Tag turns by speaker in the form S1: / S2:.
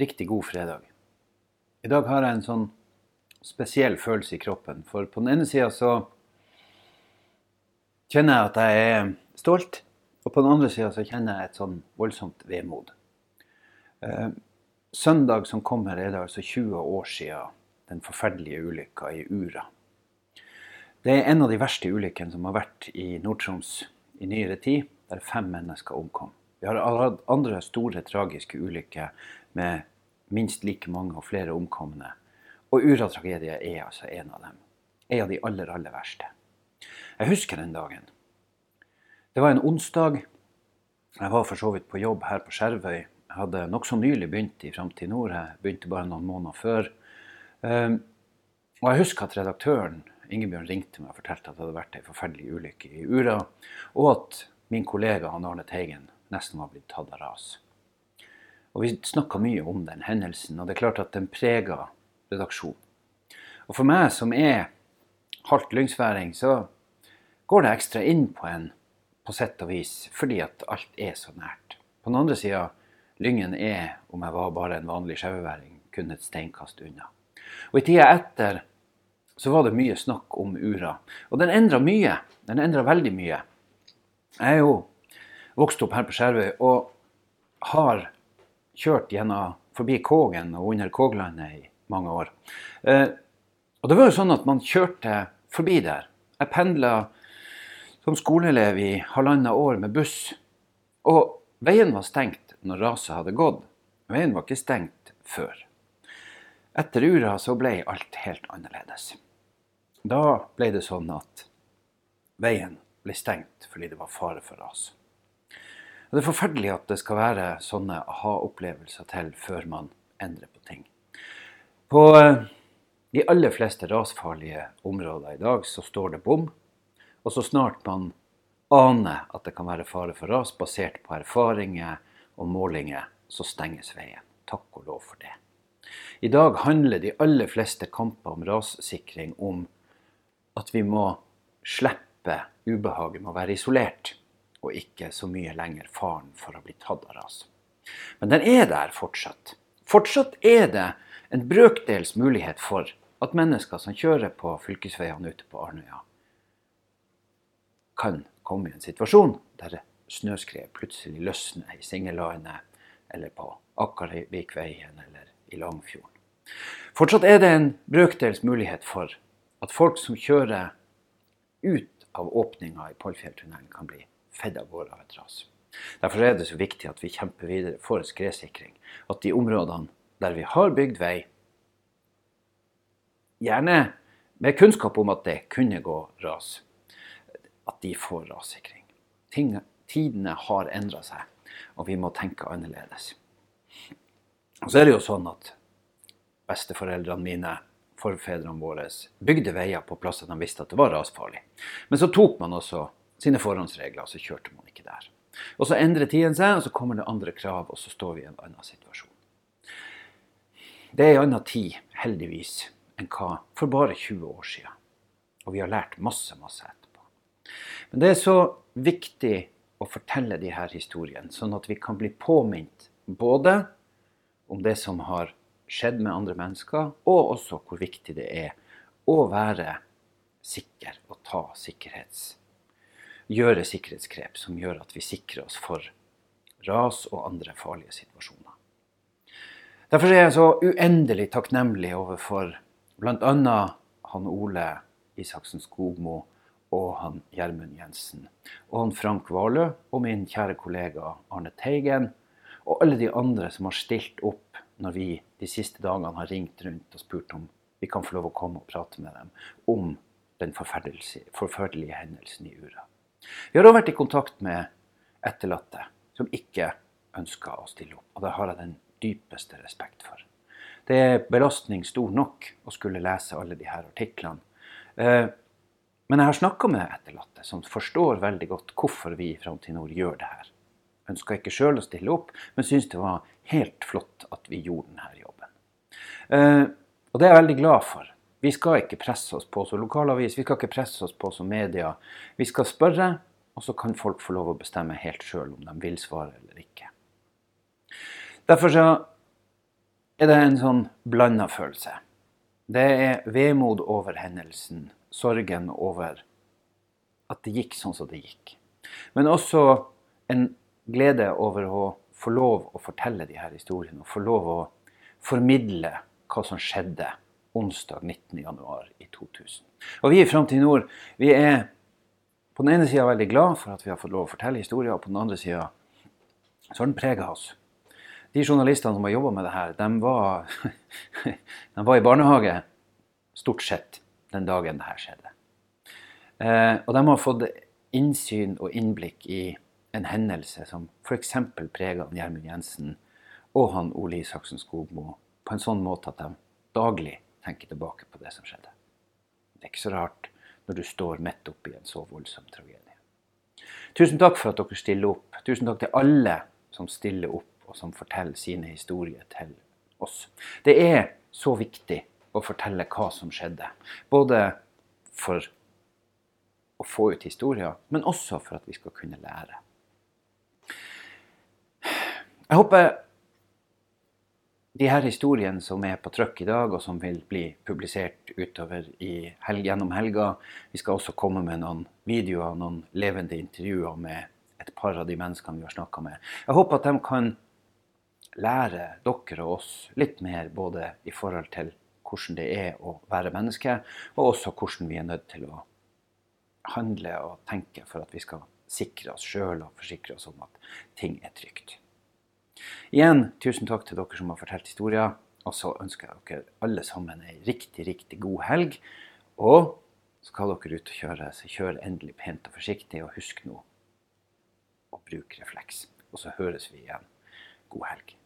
S1: riktig god fredag. I dag har jeg en sånn spesiell følelse i kroppen. For på den ene sida så kjenner jeg at jeg er stolt, og på den andre sida så kjenner jeg et sånn voldsomt vemod. Eh, søndag som kommer, er det altså 20 år sia den forferdelige ulykka i Ura. Det er en av de verste ulykkene som har vært i Nord-Troms i nyere tid, der fem mennesker omkom. Vi har hatt andre store tragiske ulykker med minst like mange og flere omkomne. Og Ura-tragedien er altså en av dem. En av de aller, aller verste. Jeg husker den dagen. Det var en onsdag. Jeg var for så vidt på jobb her på Skjervøy. Jeg hadde nokså nylig begynt i Framtid Nord. Jeg begynte bare noen måneder før. Ehm, og jeg husker at redaktøren Ingebjørn ringte meg og fortalte at det hadde vært ei forferdelig ulykke i Ura, og at min kollega han Arne Teigen nesten var blitt tatt av ras. Og Vi snakka mye om den hendelsen, og det er klart at den prega redaksjonen. Og For meg som er halvt lyngsværing, så går det ekstra inn på en på sett og vis, fordi at alt er så nært. På den andre sida, Lyngen er, om jeg var bare en vanlig sjauværing, kun et steinkast unna. Og I tida etter så var det mye snakk om Ura. Og den endra mye. Den endra veldig mye. Jeg er jo vokst opp her på Skjervøy og har kjørt gjennom forbi Kågen og under Kåglandet i mange år. Eh, og det var jo sånn at man kjørte forbi der. Jeg pendla som skoleelev i halvannet år med buss. Og veien var stengt når raset hadde gått. Veien var ikke stengt før. Etter Ura så ble alt helt annerledes. Da ble det sånn at veien ble stengt fordi det var fare for ras. Og det er forferdelig at det skal være sånne aha-opplevelser til før man endrer på ting. På eh, de aller fleste rasfarlige områder i dag så står det bom. Og så snart man aner at det kan være fare for ras, basert på erfaringer og målinger, så stenges veien. Takk og lov for det. I dag handler de aller fleste kamper om rassikring om at vi må slippe ubehaget med å være isolert, og ikke så mye lenger faren for å bli tatt av ras. Men den er der fortsatt. Fortsatt er det en brøkdels mulighet for at mennesker som kjører på fylkesveiene ute på Arnøya, kan komme i en situasjon der snøskred plutselig løsner i Singelandet eller på Akkarvikveien eller i Langfjorden. Fortsatt er det en brøkdels mulighet for at folk som kjører ut av åpninga i Pollfjelltunnelen, kan bli fedd av gårde av et ras. Derfor er det så viktig at vi kjemper videre for skredsikring. At de områdene der vi har bygd vei, gjerne med kunnskap om at det kunne gå ras, at de får rassikring. Ting, tidene har endra seg, og vi må tenke annerledes. Og så er det jo sånn at besteforeldrene mine forfedrene våre bygde veier på plasser de visste at det var rasfarlig. Men så tok man også sine forhåndsregler, og så kjørte man ikke der. Og Så endrer tiden seg, og så kommer det andre krav, og så står vi i en annen situasjon. Det er en annen tid, heldigvis, enn hva for bare 20 år siden. Og vi har lært masse, masse etterpå. Men det er så viktig å fortelle de her historiene, sånn at vi kan bli påminnet både om det som har skjedd med andre mennesker, og også hvor viktig det er å være sikker og ta sikkerhets Gjøre sikkerhetsgrep som gjør at vi sikrer oss for ras og andre farlige situasjoner. Derfor er jeg så uendelig takknemlig overfor bl.a. han Ole Isaksen Skogmo og han Gjermund Jensen. Og han Frank Valø og min kjære kollega Arne Teigen. Og alle de andre som har stilt opp når vi de siste dagene har ringt rundt og spurt om vi kan få lov å komme og prate med dem om den forferdelige hendelsen i Ura. Vi har òg vært i kontakt med etterlatte som ikke ønsker å stille opp. Og det har jeg den dypeste respekt for. Det er belastning stor nok å skulle lese alle disse artiklene. Eh, men jeg har snakka med etterlatte som forstår veldig godt hvorfor vi i Framtid Nord gjør det her. Ønska ikke sjøl å stille opp, men syns det var helt flott at vi gjorde denne jobben. Eh, og det er jeg veldig glad for. Vi skal ikke presse oss på som lokalavis, vi skal ikke presse oss på som media. Vi skal spørre, og så kan folk få lov å bestemme helt sjøl om de vil svare eller ikke. Derfor så er det en sånn blanda følelse. Det er vemod over hendelsen, sorgen over at det gikk sånn som det gikk. Men også en glede over å få lov å fortelle de her historiene, og få lov å formidle hva som skjedde onsdag 19.1 i 2000. Og vi i Framtid Nord vi er på den ene sida veldig glad for at vi har fått lov å fortelle historier, og på den andre sida så har den prega oss. De journalistene som har jobba med det her, de var, de var, i barnehage stort sett den dagen det her skjedde. Eh, og de har fått innsyn og innblikk i en hendelse som f.eks. prega Gjermund Jensen og han Ole Isaksen Skogmo på en sånn måte at de daglig tenker tilbake på det som skjedde. Det er ikke så rart når du står midt oppi en så voldsom tragedie. Tusen takk for at dere stiller opp. Tusen takk til alle som stiller opp og som forteller sine historier til oss. Det er så viktig å fortelle hva som skjedde. Både for å få ut historier, men også for at vi skal kunne lære. Jeg håper de her historiene som er på trykk i dag, og som vil bli publisert utover helg, gjennom helga Vi skal også komme med noen videoer, noen levende intervjuer med et par av de menneskene vi har snakka med. Jeg håper at de kan lære dere og oss litt mer både i forhold til hvordan det er å være menneske, og også hvordan vi er nødt til å handle og tenke for at vi skal sikre oss sjøl og forsikre oss om at ting er trygt. Igjen, tusen takk til dere som har fortalt historier. Og så ønsker jeg dere alle sammen ei riktig, riktig god helg. Og skal dere ut og kjøre, så kjør endelig pent og forsiktig, og husk nå å bruke refleks. Og så høres vi igjen. God helg.